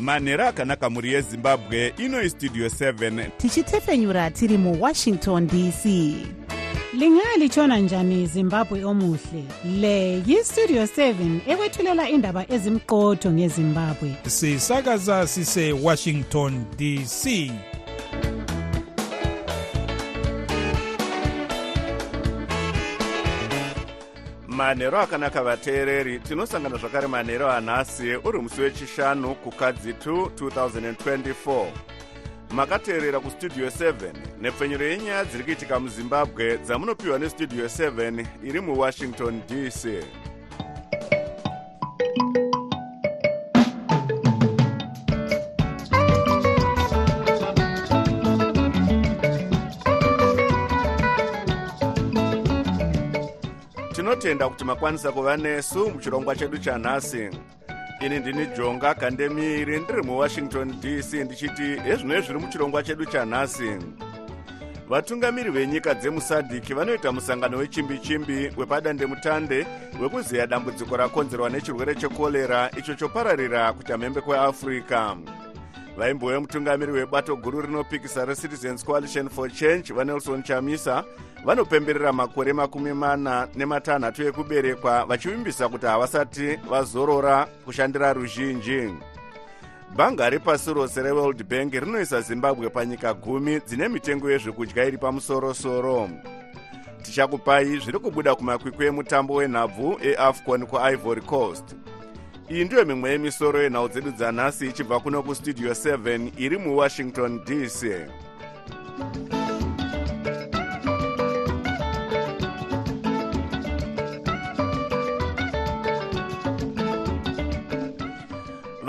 manhero akanaka mhuri yezimbabwe ino istudio 7 tichitefenyura tiri muwashington dc lingalitshona njani zimbabwe omuhle? Le yistudio 7 ekwethulela indaba ezimqotho ngezimbabwe. Sisakaza sisewashington dc manhero akanaka vateereri tinosangana zvakare manhero anhasi uri musi wechishanu kukadzi 2 2024 makateerera kustudio 7 nepfenyuro yenyaya dziri kuitika muzimbabwe dzamunopiwa nestudio 7 iri muwashington dc tinotenda kuti makwanisa kuva nesu muchirongwa chedu chanhasi. Ini ndini jonga kandemiri ndiri muwashington dc ndichiti hezvino zviri muchirongwa chedu chanhasi. Vatungamiri venyika dzemusadhiki vanoita musangano wechimbi-chimbi wepadandemutande wekuziya dambudziko rakonzerwa nechirwere chekorera icho chopararira kuchamhembe kweafrica vaimbove mutungamiri webato guru rinopikisa recitizens coalition for change vanelson chamisa vanopemberera makore makumi mana nematanhatu ekuberekwa vachivimbisa kuti havasati vazorora kushandira ruzhinji. Bhanga repasi rose reworld bank rinoisa zimbabwe panyika gumi dzine mitengo yezvekudya iri pamusorosoro. Tichakupai zviri kubuda kumakwikwi emutambo wenhabvu eafcon kuivory coast. Iyi ndiyo mimwe yemisoro yenhau dzedu dzanhasi ichibva kuno kustudio 7 iri muwashington dc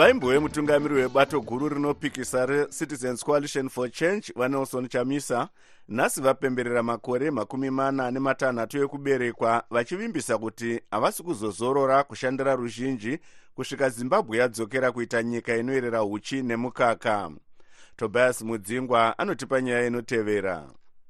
vaimbove mutungamiri webato guru rinopikisa recitizens coalition for change vanelson chamisa nhasi vapemberera makore makumi mana nematanhatu ekuberekwa vachivimbisa kuti havasi kuzozorora kushandira ruzhinji kusvika zimbabwe yadzokera kuita nyika inoyerera uchi nemukaka. Tobias mudzingwa anotipa nyaya inotevera.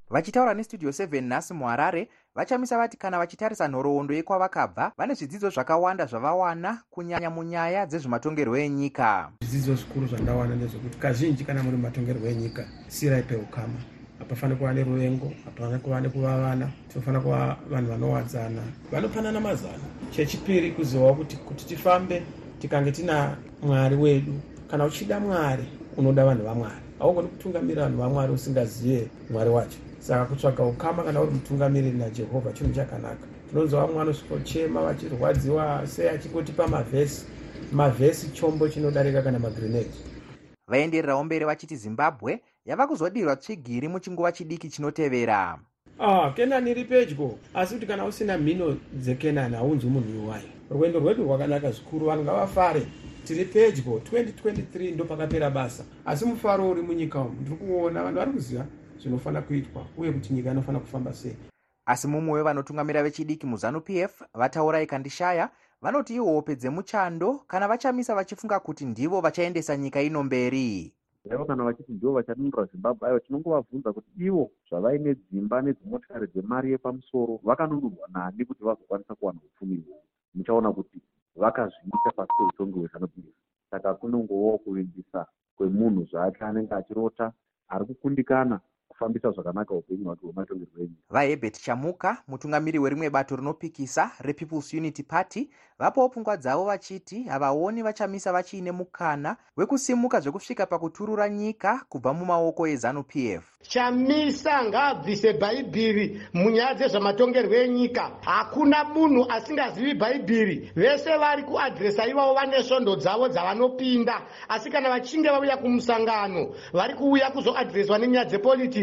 Vachitaura nestudio 7 nhasi muharare vachamisa vati kana vachitarisa nhoroondo yekwavakabva vane zvidzidzo zvakawanda zvavawana kunyanya munyaya dzezvematongerwo enyika. Zvidzidzo zvikuru zvandawana ndezvekuti kazhinji kana muri mumatongerwo enyika sirai peukama. Hapafaniri kuva neruvengo hapafaniri kuva nekuvavana tinofanira kuva vanhu vanowadzana. Vanopanana mazana. Chechipiri kuzivawo kuti kuti tifambe tikange tina mwari wedu. Kana uchida mwari unoda vanhu vamwari. Haugoni kutungamira vanhu vamwari usingazive mwari wacho saka kutsvaga ukama kana uri mutungamiriri najehovha chinhu chakanaka. Tinonzwa vamwe vanosvikochema vachirwadziwa sei achingotipa mavhesi mavhesi chombo chinodarika kana magrenedi vaendererawo mberi vachiti zimbabwe yava kuzodirwa tsvigiri muchinguva chidiki chinotevera. Ah kenani iri pedyo asi kuti kana usina mhino dzekenani haunzi munhu iwayo. Rwendo rwedu rwakanaka zvikuru vanhu ngavafare. Tiri pedyo 2023 ndo pakapera basa. Asi mufaro uri munyika umu ndiri kuona vanhu vari kuziva zvinofanira kuitwa uye kuti nyika inofanira kufamba sei. Asi mumwe wevanotungamira vechidiki muzanu p f vataura ikandishaya vanoti ihope dzemuchando kana vachamisa vachifunga kuti ndivo vachaendesa nyika ino mberi. Ivo kana vachiti ndivo vachadunura zimbabwe aiwa tinongovabvunza kuti ivo zvavaine dzimba nedzimotikari dzemari yepamusoro vakanunurwa nani kuti vazokwanisa kuwana upfumi ihwohwo muchaona kuti vakazviita pasi peutongi hwezanup f. Saka kunongovawo kuvimbisa kwemunhu zvake anenge achirota ari kukundikana kufambisa zvakanaka upenyu hwake hwematongerwo enyika. Vahebert chamuka mutungamiri werimwe bato rinopikisa repeoples unity party vapawo pfungwa dzavo vachiti havaoni vachamisa vachiine mukana wekusimuka zvekusvika pakuturura nyika kubva mumaoko ezanup f. Chamisa ngaabvise bhaibhiri munyaya dzezvamatongerwo enyika. Hakuna munhu asingazivi bhaibhiri vese vari kuadhiresa ivavo vane svondo dzavo dzavanopinda. Asi kana vachinge vauya kumusangano vari kuuya kuzoadhireswa nenyaya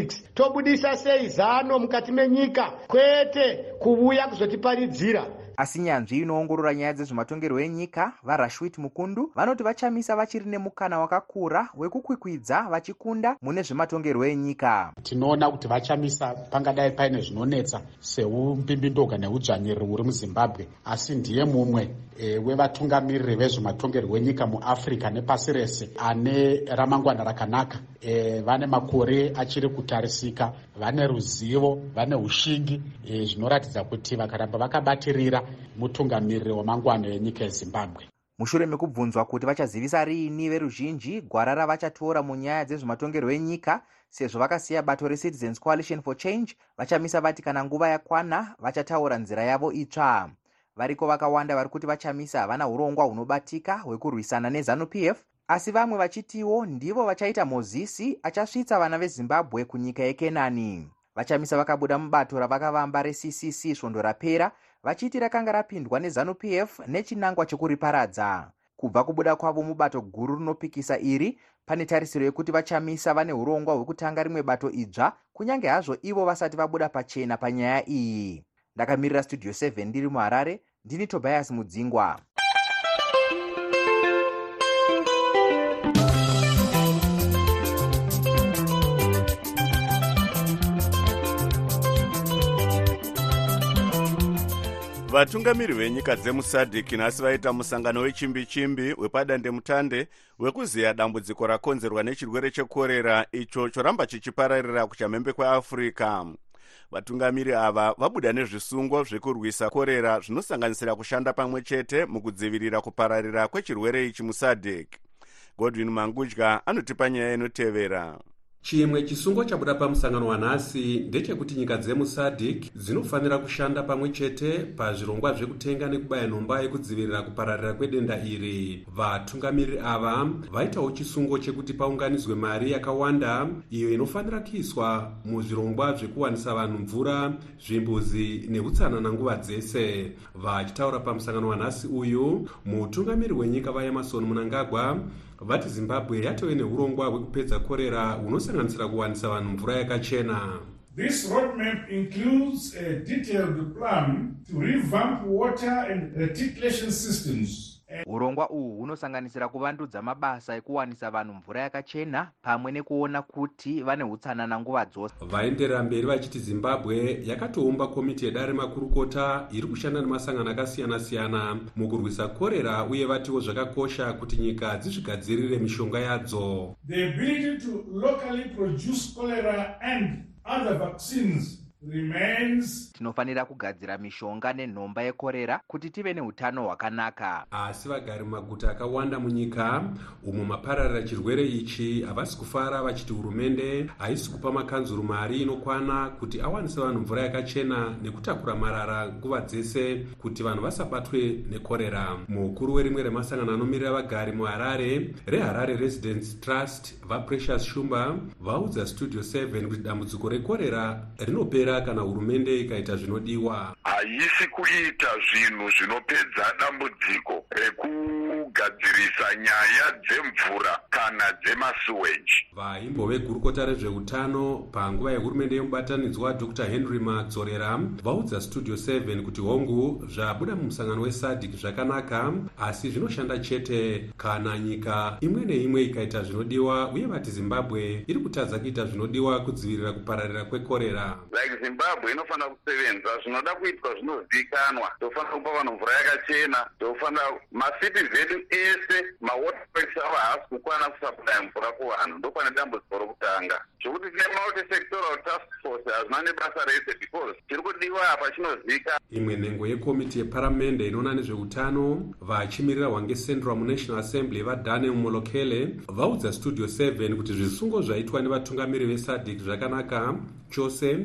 dzepolitics tobudisa sei zano mukati menyika? Kwete kuuya kuzotiparidzira. Asi nyanzvi inoongorora nyaya dzezvematongerwo enyika varashwit mukundu vanoti vachamisa vachiri nemukana wakakura wekukwikwidza vachikunda mune zvematongerwo enyika. Tinoona kuti vachamisa pangadai paine zvinonetsa seumbimbindoga neudzvanyiriri huri muzimbabwe asi ndiye mumwe e, wevatungamiriri vezvematongerwo enyika muafrica nepasi rese ane ramangwana rakanaka e, vane makore achiri kutarisika vane ruzivo vane ushingi zvinoratidza e, kuti vakaramba vakabatirira mutungamiriri wamangwana enyika yezimbabwe. Mushure mekubvunzwa kuti vachazivisa riini veruzhinji gwara ravachatora munyaya dzezvematongerwo enyika sezvo vakasiya bato recitizens coalition for change vachamisa vati kana nguva yakwana vachataura nzira yavo itsva. Variko vakawanda vari kuti vachamisa havana urongwa hunobatika hwekurwisana nezanup f asi vamwe vachitiwo ndivo vachaita mozisi achasvitsa vana vezimbabwe kunyika yekenani. Vachamisa vakabuda mubato ravakavamba reccc svondo rapera vachiti rakanga rapindwa nezanup f nechinangwa chekuriparadza kubva kubuda kwavo mubato guru rinopikisa iri pane tarisiro yekuti vachamisa vane urongwa hwekutanga rimwe bato idzva kunyange hazvo ivo vasati vabuda pachena panyaya iyi. Ndakamirira studio 7 ndiri muharare ndini tobias mudzingwa vatungamiri venyika dzemusadhiki nhasi vaita musangano wechimbi-chimbi wepadandemutande wekuziya dambudziko rakonzerwa nechirwere chekorera. Icho choramba chichipararira kuchamhembe kweafrica vatungamiri ava vabuda nezvisungo zvekurwisa korera zvinosanganisira kushanda pamwe chete mukudzivirira kupararira kwechirwere ichi musadhek godwin mangudya anotipa nyaya inotevera chimwe chisungo chabuda pamusangano wanhasi ndechekuti nyika dzemusadhik dzinofanira kushanda pamwe chete pazvirongwa zvekutenga nekubaya nhomba yekudzivirira kupararira kwedenda iri. Vatungamiriri ava vaitawo chisungo chekuti paunganidzwe mari yakawanda iyo inofanira kuiswa muzvirongwa zvekuwanisa vanhu mvura zvimbuzi neutsanana nguva dzese. Vachitaura pamusangano wanhasi uyu mutungamiri wenyika vaemarson munangagwa vati zimbabwe yatove neurongwa hwekupedza korera hunosanganisira kuwanisa vanhu mvura yakachena. This roadmap includes a detailed plan to revamp water and reticulation systems urongwa uhu hunosanganisira kuvandudza mabasa ekuwanisa vanhu mvura yakachena pamwe nekuona kuti vane utsanana nguva dzose. Vaenderera mberi vachiti zimbabwe yakatoumba komiti yedare makurukota iri kushanda nemasangano akasiyana-siyana mukurwisa korera uye vatiwo zvakakosha kuti nyika dzizvigadzirire mishonga yadzo. The ability to locally produce cholera and other vaccines tinofanira kugadzira mishonga nenhomba yekorera kuti tive neutano hwakanaka. Asi vagari mumaguta akawanda munyika umo mapararira chirwere ichi havasi kufara vachiti hurumende haisi kupa makanzuru mari inokwana kuti awanise vanhu mvura yakachena nekutakura marara nguva dzese kuti vanhu vasabatwe nekorera. Mukuru werimwe remasangano anomirira vagari muharare reharare residence trust vaprecious shumba vaudza studio 7 kuti dambudziko rekorera rinopera kana hurumende ikaita zvinodiwa? Haisi kuita zvinhu zvinopedza dambudziko rekugadzirisa nyaya dzemvura kana dzemasiweji vaimbove gurukota rezveutano panguva yehurumende yemubatanidzwa dr. Henry madzorera vaudza studio 7 kuti hongu zvabuda mumusangano wesadhik zvakanaka asi zvinoshanda chete kana nyika imwe neimwe ikaita zvinodiwa uye vati zimbabwe iri kutadza kuita zvinodiwa kudzivirira kupararira kwekorera. Like zimbabwe inofanira kusevenza zvinoda kuitwa zvinozivikanwa tofanira kupa vanhu mvura yakachena tofanira masiti zedu ese mawaterworks ava haasi kukwana kusapulaya mvura kuvanhu ndopane dambudziko rokutanga zvokuti tine multisectoral task force hazvina nebasa rese because chiri kudiwa apa chinozika imwe nhengo yekomiti yeparamende inoona nezveutano vachimirira hwange central munational assembly vadaniel molokele vaudza studio 7 kuti zvisungo zvaitwa nevatungamiri vesadhik zvakanaka chose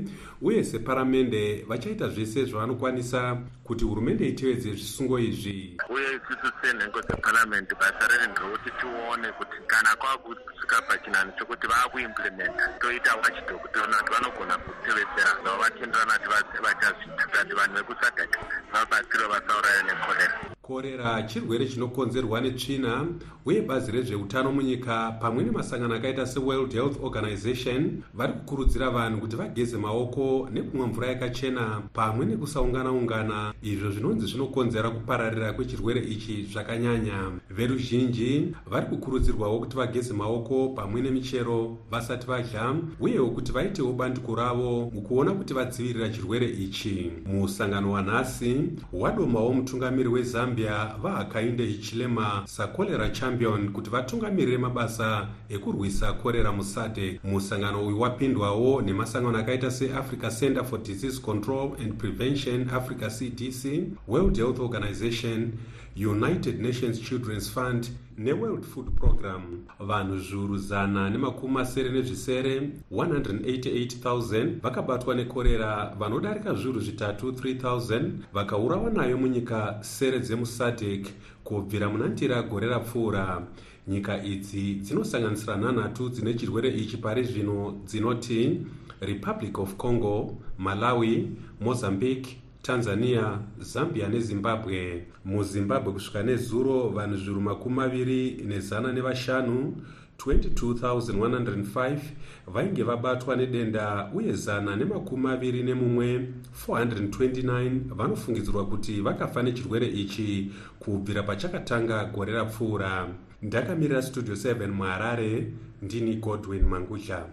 uye separamende vachaita zvese zvavanokwanisa kuti hurumende itevedze zvisungo izvi. Uye isusu senhengo dzeparamende basa redu nderekuti tione kuti kana kwakusvika pachinani chokuti vaakuimplementa toita wachidog toona kuti vanogona kutevedzera zvavo vatenderana kuti vachazviita kuti vanhu vekusadhaki vabatsiro vasauraya nekorera. Korera chirwere chinokonzerwa netsvina uye bazi rezveutano munyika pamwe nemasangano akaita seworld health organization vari kukurudzira vanhu kuti vageze maoko nekumwa mvura yakachena pamwe nekusaungana-ungana. Izvo zvinonzi zvinokonzera kupararira kwechirwere ichi zvakanyanya. Veruzhinji vari kukurudzirwawo kuti vageze maoko pamwe nemichero vasati vadya uyewo kuti vaitewo bandiko ravo mukuona kuti vadzivirira chirwere ichi. Musangano wanhasi wadomawo mutungamiri wezambia zambia vahakainde hichilema sakorera champion kuti vatungamirire mabasa ekurwisa korera musadek musangano uyu wapindwawo nemasangano akaita seafrica center for disease control and prevention africa cdc world health organization united nations children's fund neworld food program. Vanhu zviuru zana nemakumi masere nezvisere 188000 vakabatwa nekorera. Vanodarika zviuru zvitatu 3000 vakaurawa nayo munyika sere dzemusadek kubvira munandira gore rapfuura. Nyika idzi dzinosanganisira nhanhatu dzine chirwere ichi pari zvino dzinoti republic of congo malawi mozambique tanzania zambia nezimbabwe muzimbabwe kusvika nezuro vanhu zviuru makumi maviri nezana nevashanu 22105 vainge vabatwa nedenda uye zana nemakumi maviri nemumwe 429 vanofungidzirwa kuti vakafa nechirwere ichi kubvira pachakatanga gore rapfuura ndakamirira studio 7 muharare ndini godwin mangudla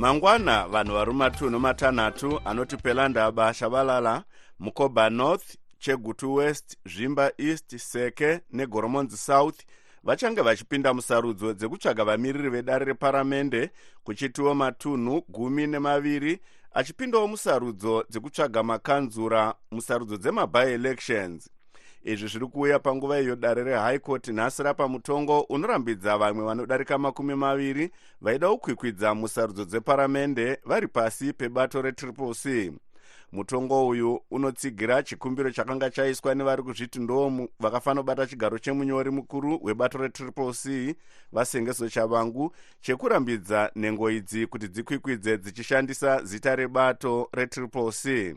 mangwana vanhu vari matunhu matanhatu anoti pelandaba shabalala mukoba north chegutu west zvimba east seke negoromonzi south vachange vachipinda musarudzo dzekutsvaga vamiriri vedare reparamende kuchitiwo matunhu gumi nemaviri achipindawo musarudzo dzekutsvaga makanzura musarudzo dzemabi-elections izvi zviri kuuya panguva iyo dare rehigh court nhasi rapa mutongo unorambidza vamwe vanodarika makumi maviri vaida kukwikwidza musarudzo dzeparamende vari pasi pebato retriple c. Mutongo uyu unotsigira chikumbiro chakanga chaiswa nevari kuzviti ndo vakafanira kubata chigaro chemunyori mukuru webato retriple c vasengeso chavangu chekurambidza nhengo idzi kuti dzikwikvidze dzichishandisa zita rebato retriple c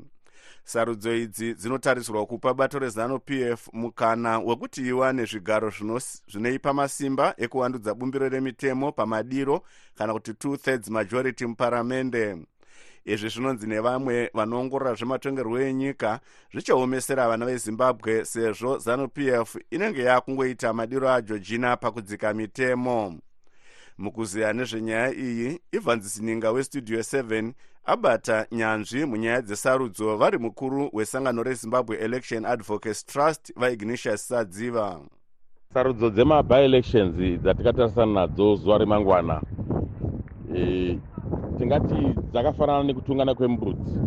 sarudzo idzi dzinotarisirwa kupa bato rezanup f mukana wekuti iwane zvigaro zvinoipa masimba ekuwandudza bumbiro remitemo pamadiro kana kuti two thirds majority muparamende. Izvi zvinonzi nevamwe vanoongorora zvematongerwo enyika zvichaomesera vana vezimbabwe sezvo zanup f inenge yakungoita madiro ageorgina pakudzika mitemo mukuziya nezvenyaya iyi evans sininga westudio 7 abata nyanzvi munyaya dzesarudzo vari mukuru wesangano rezimbabwe election advocates trust vaignatius sadziva. Sarudzo dzemabi-elections dzatikatarisana nadzo zuva remangwana e, tingati dzakafanana nekutungana kwembudzi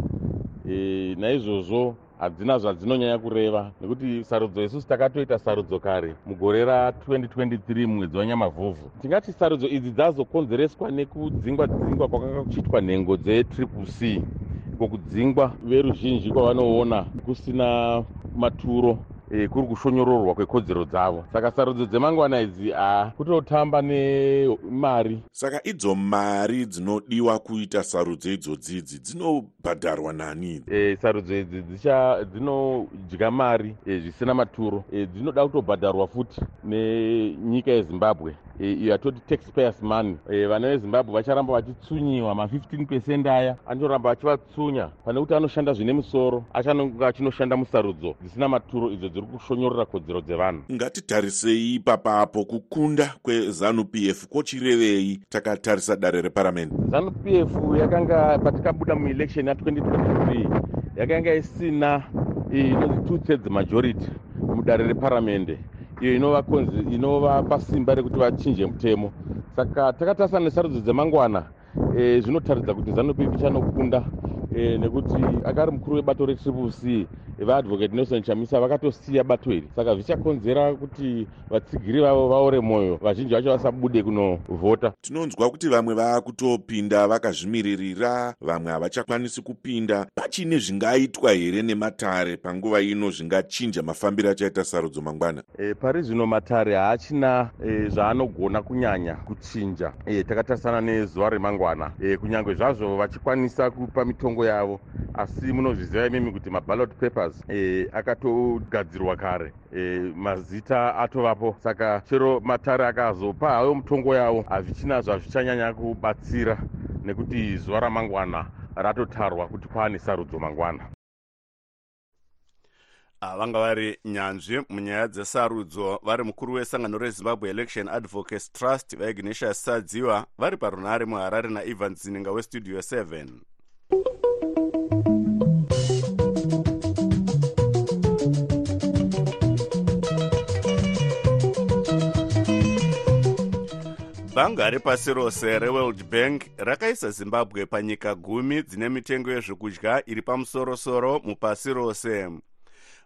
e, naizvozvo hadzina zvadzinonyanya kureva. Nekuti sarudzo isusu takatoita sarudzo kare mugore ra2023 mwedzi wanyamavhuvhu. Tingati sarudzo idzi dzazokonzereswa nekudzingwa dzingwa kwakanga kuchiitwa nhengo dzetriple c kokudzingwa veruzhinji kwavanoona kusina maturo e, kuri kushonyororwa kwekodzero dzavo. Saka sarudzo dzemangwana idzi a kutotamba nemari. Saka idzo mari dzinodiwa kuita sarudzo idzodzidzi dzinobhadharwa nani? E, sarudzo idzi dzinodya mari e, zvisina maturo. E, dzinoda kutobhadharwa futi nenyika yezimbabwe. Iyo yatoti taxpayers money. Vana vezimbabwe vacharamba vachitsunyiwa ma15 pecent aya. Anoramba achivatsunya pane kuti anoshanda zvine musoro achanonga achinoshanda musarudzo dzisina maturo idzo dziri kushonyorora kodzero dzevanhu. Ngatitarisei ipapapo kukunda kwezanup f kochirevei takatarisa dare reparamende. Zanup f yakanga patikabuda muelection ya2023 yakanga isina inonzi two thirds majority mudare reparamende. Iyo inova konzi inova pasimba rekuti vachinje mutemo. Saka takatarisana nesarudzo dzemangwana e, zvinotaridza kuti zanup f ichanokunda e, nekuti akari mukuru webato retriple c vaadvocate nelson chamisa vakatosiya bato iri. Saka zvichakonzera kuti vatsigiri vavo vaore mwoyo vazhinji vacho vasabude kunovhota. Tinonzwa kuti vamwe vaakutopinda vakazvimiririra vamwe havachakwanisi kupinda. Pachine zvingaitwa here nematare panguva ino zvingachinja mafambiro achaita sarudzo mangwana? E, pari zvino matare haachina e, zvaanogona kunyanya kuchinja. E, takatarisana nezuva remangwana e, kunyange zvazvo vachikwanisa kupa mitongo yavo asi munozviziva imimi kuti maballot papers e, akatogadzirwa kare. E, mazita atovapo saka chero matare akazopa hayo mutongo yavo hazvichina zvazvichanyanya kubatsira nekuti zuva ramangwana ratotarwa kuti kwaane sarudzo mangwana vanga vari nyanzvi munyaya dzesarudzo vari mukuru wesangano rezimbabwe election advocates trust vaignatius sadziwa vari parunare muharare naivans zininga westudio 7 bhanga repasi rose reworld bank rakaisa zimbabwe panyika gumi dzine mitengo yezvekudya iri pamusorosoro mupasi rose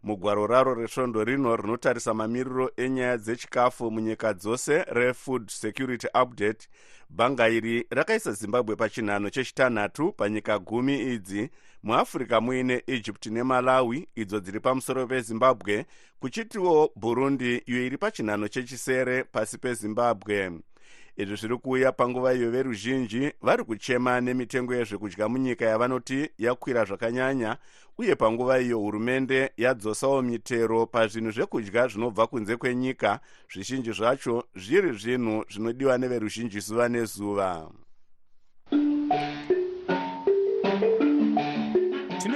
mugwaro raro resvondo rino rinotarisa mamiriro enyaya dzechikafu munyika dzose refood security update. Bhanga iri rakaisa zimbabwe pachinhano chechitanhatu panyika gumi idzi. Muafrica muine egypt nemalawi idzo dziri pamusoro pezimbabwe kuchitiwo burundi iyo iri pachinhano chechisere pasi pezimbabwe izvi zviri kuuya panguva iyo veruzhinji vari kuchema nemitengo yezvekudya munyika yavanoti yakwira zvakanyanya uye panguva iyo hurumende yadzosawo mitero pazvinhu zvekudya zvinobva kunze kwenyika. Zvizhinji zvacho zviri zvinhu zvinodiwa neveruzhinji zuva nezuva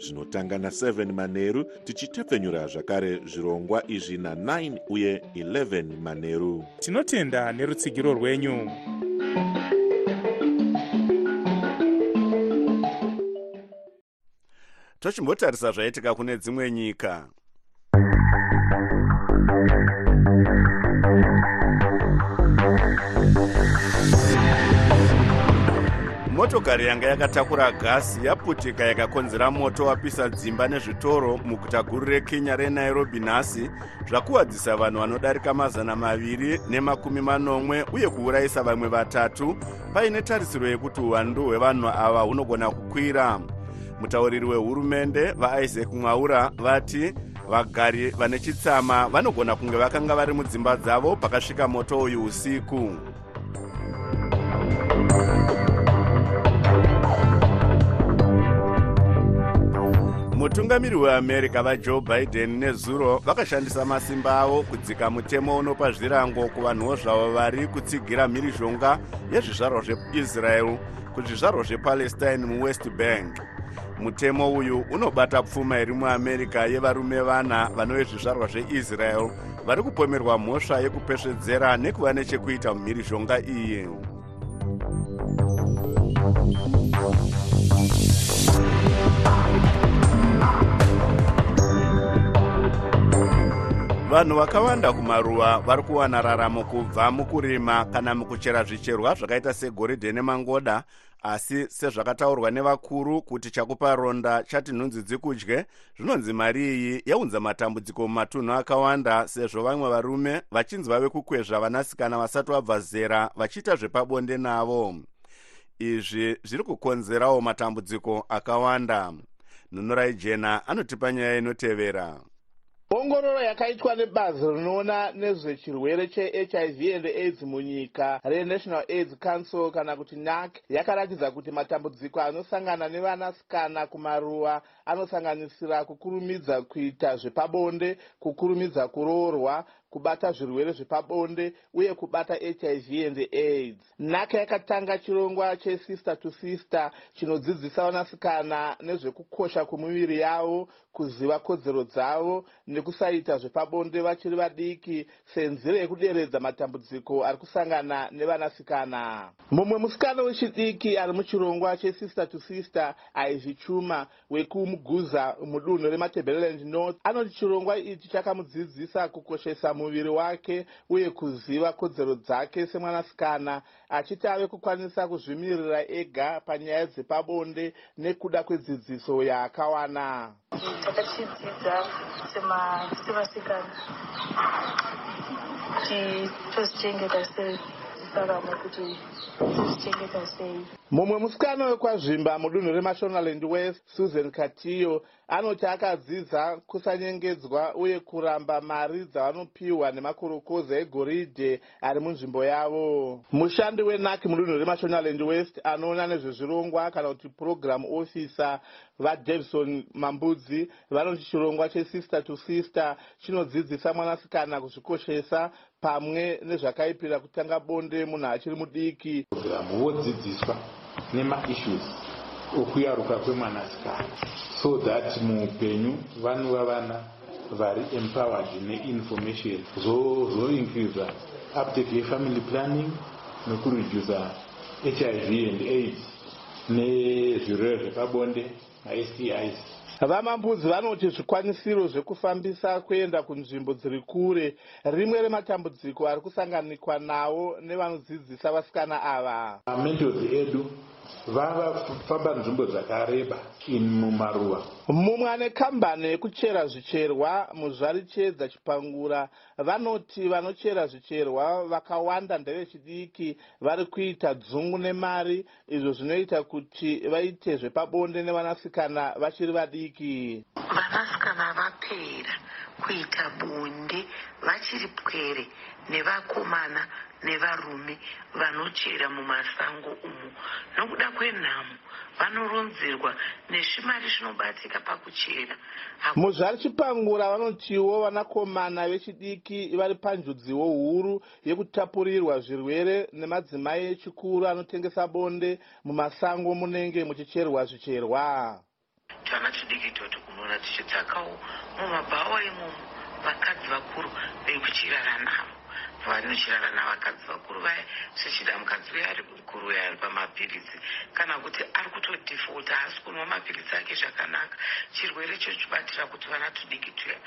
zvinotanga na7 manheru tichitepfenyura zvakare zvirongwa izvi na9 uye 11 manheru tinotenda nerutsigiro rwenyu. Tochimbotarisa zvaitika kune dzimwe nyika motokari yanga yakatakura gasi yaputika yakakonzera moto wapisa dzimba nezvitoro muguta guru rekenya renairobi nhasi zvakuwadzisa vanhu vanodarika mazana maviri nemakumi manomwe uye kuurayisa vamwe vatatu. Paine tarisiro yekuti uwandu hwevanhu ava hunogona kukwira. Mutauriri wehurumende vaisaac mwaura vati vagari vane chitsama vanogona kunge vakanga vari mudzimba dzavo pakasvika moto uyu usiku mutungamiri weamerica vajoe biden nezuro vakashandisa masimba avo kudzika mutemo unopa zvirango kuvanhuwo zvavo vari kutsigira mhirizhonga yezvizvarwa zveisrael kuzvizvarwa zvepalestine muwest bank. mutemo uyu unobata pfuma iri muamerica yevarume vana vanove zvizvarwa zveisrael vari kupomerwa mhosva yekupesvedzera nekuva nechekuita mumhirizhonga iyi vanhu vakawanda kumaruwa vari kuwana raramo kubva mukurima kana mukuchera zvicherwa zvakaita segoridhe nemangoda asi sezvakataurwa nevakuru kuti chakupa ronda chati nhunzi dzikudye zvinonzi mari iyi yaunza matambudziko mumatunhu akawanda sezvo vamwe varume vachinzi vave kukwezva vanasikana vasati vabva zera vachiita zvepabonde navo. Izvi zviri kukonzerawo matambudziko akawanda. Nhunurai jena anotipa nyaya inotevera ongororo yakaitwa nebazi rinoona nezvechirwere chehiv and aids munyika renational aids council kana kuti nac yakaratidza kuti matambudziko anosangana nevanasikana kumaruwa anosanganisira kukurumidza kuita zvepabonde kukurumidza kuroorwa kubata zvirwere zvepabonde uye kubata hiv and aids. Naka yakatanga chirongwa chesister to sister chinodzidzisa vanasikana nezvekukosha kwemuviri yavo kuziva kodzero dzavo nekusaita zvepabonde vachiri vadiki senzira yekuderedza matambudziko ari kusangana nevanasikana. Mumwe musikana wechidiki ari muchirongwa chesister to sister ivy chuma wekumuguza mudunhu rematebeleland north. Anoti chirongwa ichi chakamudzidzisa kukoshesa muviri wake uye kuziva kodzero dzake semwanasikana achiti ave kukwanisa kuzvimirira ega panyaya dzepabonde nekuda kwedzidziso yaakawana takachidzidza sevasikana kuti tozvichengeta sei vamwe kuti zvichengeta sei. Mumwe musikana wekwazvimba mudunhu remashonaland west susan katiyo anoti akadzidza kusanyengedzwa uye kuramba mari dzavanopiwa nemakurukoza egoridhe ari munzvimbo yavo. Mushandi wenak mudunhu remashonaland west anoona nezvezvirongwa kana kuti program officer vadavison mambudzi vanoti chirongwa chesister to sister chinodzidzisa mwanasikana kuzvikoshesa pamwe nezvakaipira kutanga bonde munhu achiri mudiki. Vodzidziswa nemaissues okuyaruka kwemwanasikana so that muupenyu vanova vana vari empowered neinformation zoincreasa uptake yefamily planning nekuredusa hiv and aids nezvirwere zvepabonde mastis vamambudzi vanoti zvikwanisiro zvekufambisa kuenda kunzvimbo dziri kure rimwe rematambudziko ari kusanganikwa nawo nevanodzidzisa vasikana ava. Mamentos edu vavafamba nzvimbo dzakareba in mumaruva mumwe ane kambani yekuchera zvicherwa muzvari chedza chipangura. Vanoti vanochera zvicherwa vakawanda ndevechidiki vari kuita dzungu nemari. Izvo zvinoita kuti vaite zvepabonde nevanasikana vachiri vadiki. Vanasikana vapera kuita bonde vachiri pwere nevakomana nevarume vanochera mumasango umo nokuda kwenhamo vanoronzerwa nezvimari zvinobatika pakuchera. Muzvari chipangura vanotiwo vanakomana vechidiki vari panjudziwo huru yekutapurirwa zvirwere nemadzimai echikuru anotengesa bonde mumasango munenge muchicherwa zvicherwa. Tana tidiki toto kunoona tichidzakawo mumabhawa imomo vakadzi vakuru vekuchirara navo vanochirara navakadzi vakuru vaya zvichida mukadzi uya ari mukuru uya ari pamapirisi kana kuti ari kutodhifota haasi kunwa mapirisi ake zvakanaka. Chirwere icho chibatira kuti vana tudiki tuya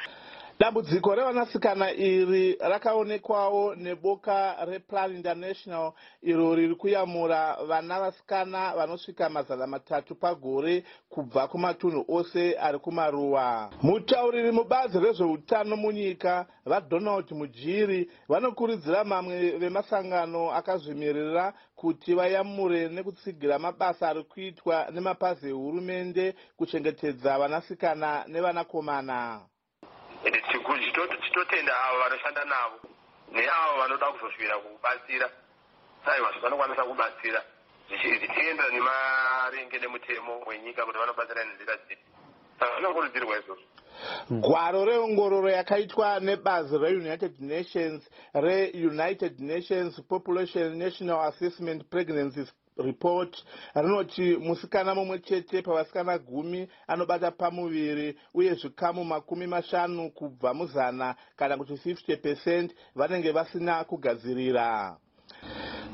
dambudziko revanasikana iri rakaonekwawo neboka replan international iro riri kuyamura vana vasikana vanosvika mazana matatu pagore kubva kumatunhu ose ari kumaruwa. Mutauriri mubazi rezveutano munyika vadonald mujiri vanokurudzira mamwe vemasangano akazvimirira kuti vayamure nekutsigira mabasa ari kuitwa nemapazi ehurumende kuchengetedza vanasikana nevanakomana tichitotenda avo vanoshanda navo neavo vanoda kuzosvira kubatsira saiwa vanokwanisa kubatsira zvichiendera nemarenge nemutemo wenyika kuti vanobatsira nenzira dzipi saka zvinokurudzirwa izvozvo gwaro reongororo yakaitwa nebazi reunited nations reunited nations population national assessment pregnancy report rinoti musikana mumwe chete pavasikana gumi anobata pamuviri uye zvikamu makumi mashanu kubva muzana kana kuti 50 percent vanenge vasina kugadzirira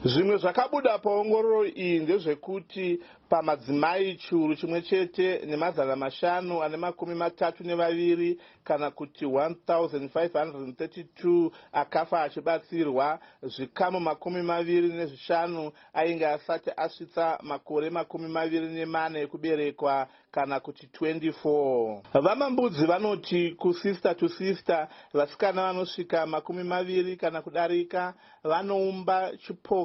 zvimwe zvakabuda paongororo iyi ndezvekuti pamadzimai chiuru chimwe chete nemazana mashanu ane makumi matatu nevaviri kana kuti 1532 akafa achibatsirwa zvikamu makumi maviri nezvishanu ainge asati asvitsa makore makumi maviri nemane ekuberekwa kana kuti 24 vamambudzi vanoti kusister to sister vasikana vanosvika makumi maviri kana kudarika vanoumba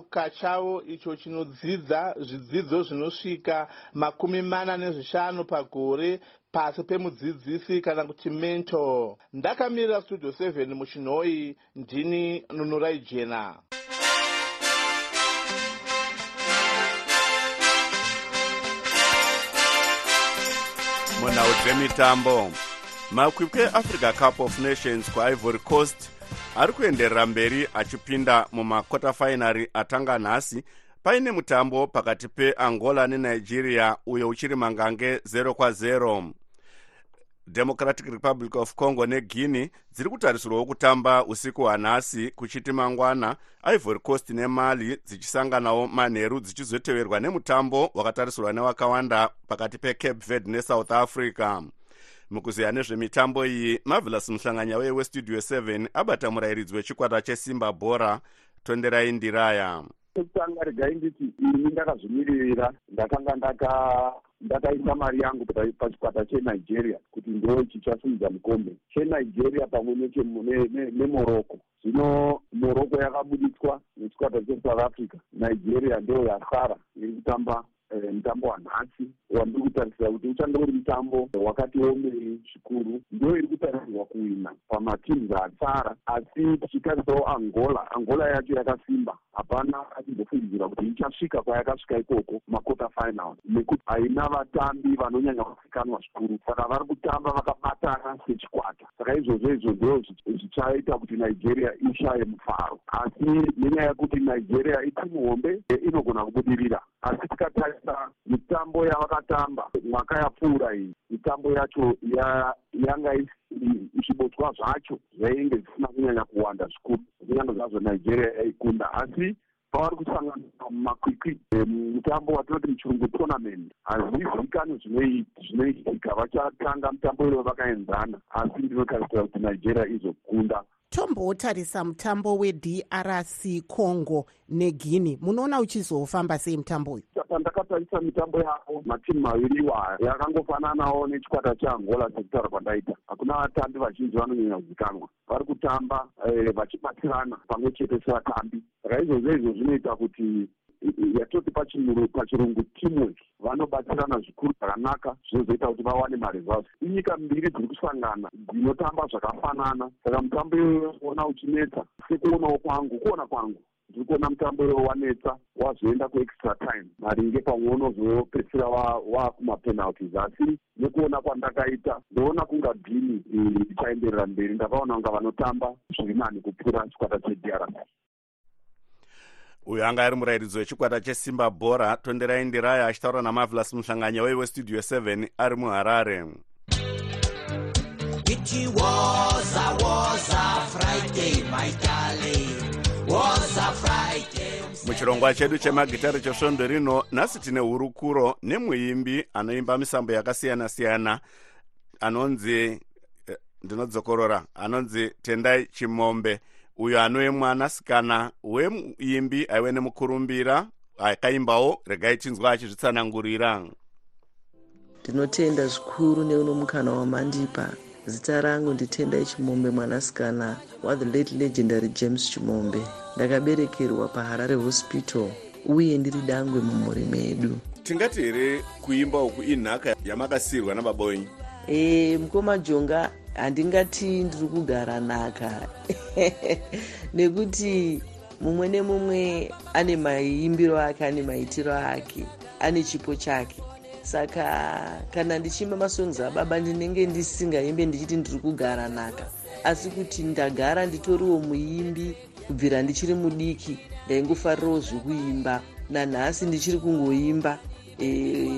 chipoka chavo icho chinodzidza zvidzidzo zvinosvika makumi mana nezvishanu pagore pasi pemudzidzisi kana kuti mentor. Ndakamirira studio 7 muchinhoi ndini nunurai jena. Munhau dzemitambo makwikwi eafrica cup of nations kuivory coast ari kuenderera mberi achipinda mumakota fainari atanga nhasi. Paine mutambo pakati peangola nenigeria uyo uchiri mangange 0 kwa0 democratic republic of congo neguinea dziri kutarisirwawo kutamba usiku hwanhasi kuchiti mangwana ivory coast nemali dzichisanganawo manheru dzichizoteverwa nemutambo wakatarisirwa newakawanda pakati pecape verde nesouth africa mukuziya nezvemitambo iyi marvelous muhlanganyauye westudio 7 abata murayiridzi wechikwata chesimba bhora tonderai ndiraya. Chekutanga regai nditi ini ndakazvimiririra ndakanga ndaka ndakaisa mari yangu pa- pachikwata chenigeria kuti ndo chichasimudza mukombe. Chenigeria pamwe nemorocco zvino morocco yakabudiswa nechikwata chesouth africa. Nigeria ndo yasara iri kutamba mutambo wanhasi wandiri kutarisira kuti uchange uri mutambo wakati omei zvikuru ndo iri kutarisirwa kuwina pamatims asara asi tichitarisawo angola. Angola yacho yakasimba. Hapana achimbofungidzira kuti ichasvika kwayakasvika ikoko makota final nekuti haina vatambi vanonyanya kuzikanwa zvikuru. Saka vari kutamba vakabatana sechikwata. Saka izvozvo izvo ndo zvi- zvichaita kuti nigeria ishaye mufaro. Asi nenyaya yekuti nigeria itimu hombe e, inogona kubudirira. Asi tikatarisa mitambo yavakatamba mwaka yapfuura iyi. Mitambo yacho ya- yanga isiri zvibotswa zvacho zvainge zvisina kunyanya kuwanda zvikuru kunyanya zvazvo nigeria yaikunda. Asi pavari kusangana mumakwikwi eh, mutambo watinoti muchirungu tournament hazvizivikanwi zvinoit- zvinoitika vachatanga mutambo ivo vakaenzana. Asi ndinotarisira kuti nigeria izokunda tombotarisa mutambo wedrc congo neguinea munoona uchizofamba sei mutambo uyu? Pandakatarisa mitambo yavo matimu maviri iwaya yakangofananawo nechikwata cheangola sekutaura kwandaita hakuna vatambi vazhinji vanonyanya kuzikanwa. Vari kutamba eh, vachibatsirana pamwe chete sevatambi. Saka izvozvo izvo zvinoita kuti yatoti pachirungu teamwork vanobatsirana zvikuru zvakanaka zvinozoita kuti vawane maresults inyika mbiri dziri kusangana dzinotamba zvakafanana. Saka mutambo iyoona uchinetsa sekuonawo kwangu kuona kwangu ndiri kuona mutambo iwo wanetsa wazoenda kuextra time maringe pamwe unozopedzisira wakumapenalties asi nekuona kwandakaita ndoona kunga bhini ichaenderera mberi. Ndakaona kunga vanotamba zviri nani kupfuura chikwata chedrc uyu anga ari murairidzo wechikwata chesimba bhora tonderai ndiraya achitaura namavelas muhlanganya wei westudio 7 ari muharare It was a was a Friday, my darling. Was a Friday. muchirongwa chedu chemagitari chesvondo rino nhasi tine hurukuro nemuimbi anoimba misambo yakasiyana-siyana anonzi eh, ndinodzokorora anonzi tendai chimombe uyo anove mwanasikana wemuimbi aive nemukurumbira akaimbawo regai tinzwa achizvitsanangurira. Ndinotenda zvikuru neuno mukana wamandipa. Zita rangu nditendai chimombe mwanasikana wathe late legendary james chimombe. Ndakaberekerwa paharare hospital uye ndiri dangwe mumhuri medu. Tingati here kuimba uku inhaka yamakasiyirwa nababa wenyu? E, mukoma jonga handingati ndiri kugara nhaka. Nekuti mumwe nemumwe ane maimbiro ake ane maitiro ake ane chipo chake. Saka kana ndichiimba masongs ababa ndinenge ndisingaimbe ndichiti ndiri kugara nhaka. Asi kuti ndagara nditoriwo muimbi kubvira ndichiri mudiki ndaingofarirawo zvokuimba. Nanhasi ndichiri kungoimba. E,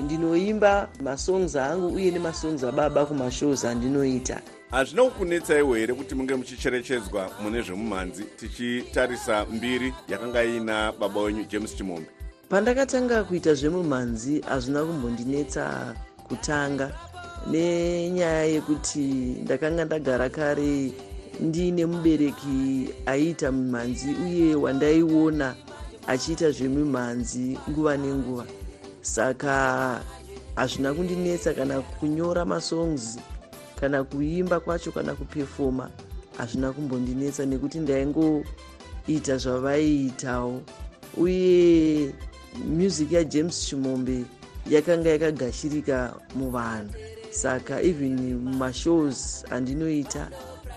ndinoimba masongs angu uye nemasongs ababa kumashows andinoita hazvina kukunetsaiwo here kuti munge muchicherechedzwa mune zvemumhanzi tichitarisa mbiri yakanga iina baba wenyu james chimombe? Pandakatanga kuita zvemumhanzi hazvina kumbondinetsa kutanga. Nenyaya yekuti ndakanga ndagara kare ndiine mubereki aiita mumhanzi uye wandaiona achiita zvemumhanzi nguva nenguva. Saka hazvina kundinetsa kana kunyora masongs kana kuimba kwacho kana kupefoma hazvina kumbondinetsa nekuti ndaingoita zvavaiitawo uye music yajames chimombe yakanga yakagashirika muvanhu. Saka even mumashows andinoita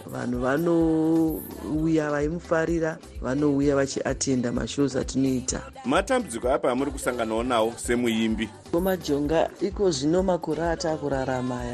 vanhu vanouya vaimufarira vanouya vachiatenda mashows atinoita. Matambudziko apa amuri kusanganawo nawo semuimbi? Komajonga iko zvino makore ataakurarama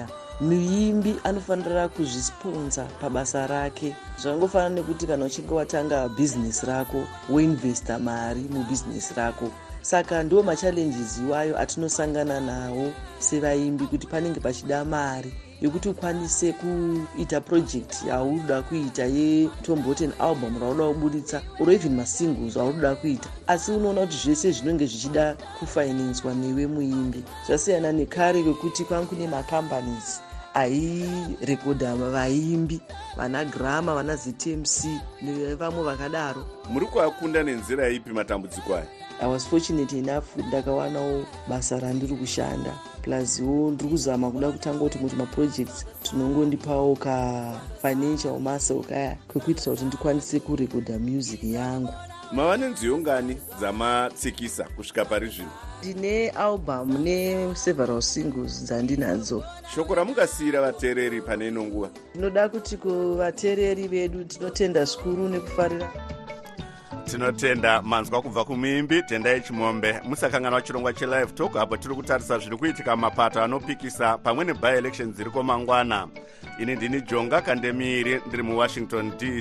muimbi anofanira kuzvisponsa pabasa rake. Zvangofanana nekuti kana uchinge watanga bhizinesi rako woinvesta mari mubhizinesi rako. Saka ndo machallenges iwayo atinosangana nawo sevaimbi kuti panenge pachida mari yekuti ukwanise kuita project yauda kuita yetomboten album rauda kubuditsa or even masingles aunoda kuita. Asi unoona kuti zvese zvinenge zvichida kufinanswa newe muimbi. Zvasiyana nekare kwekuti kwanga kune macompanies airekodha vaimbi vana grama vana ztmc nevamwe vakadaro. Muri kuakunda nenzira ipi matambudziko aya? I was fortunate enough ndakawanawo basa randiri kushanda. Pluswo ndiri kuzama kuda kutanga kuti muti maprojects tinongondipawo kafinancial muscle kaya kwekuitira kuti ndikwanise kurekodha music yangu. Mava nenziyongani dzamatsikisa kusvika pari zvino ndine album neseveral singles dzandinadzo. Shoko ramungasiyira vateereri pane ino nguva. Ndinoda kuti kuvateereri vedu tinotenda zvikuru nekufarira. Tinotenda manzwa kubva kumuimbi tendai chimombe. Musakanganwa chirongwa chelive talk apo tiri kutarisa zviri kuitika mumapato anopikisa pamwe nebi elections dziriko mangwana. Ini ndini jonga kandemiiri ndiri muwashington dc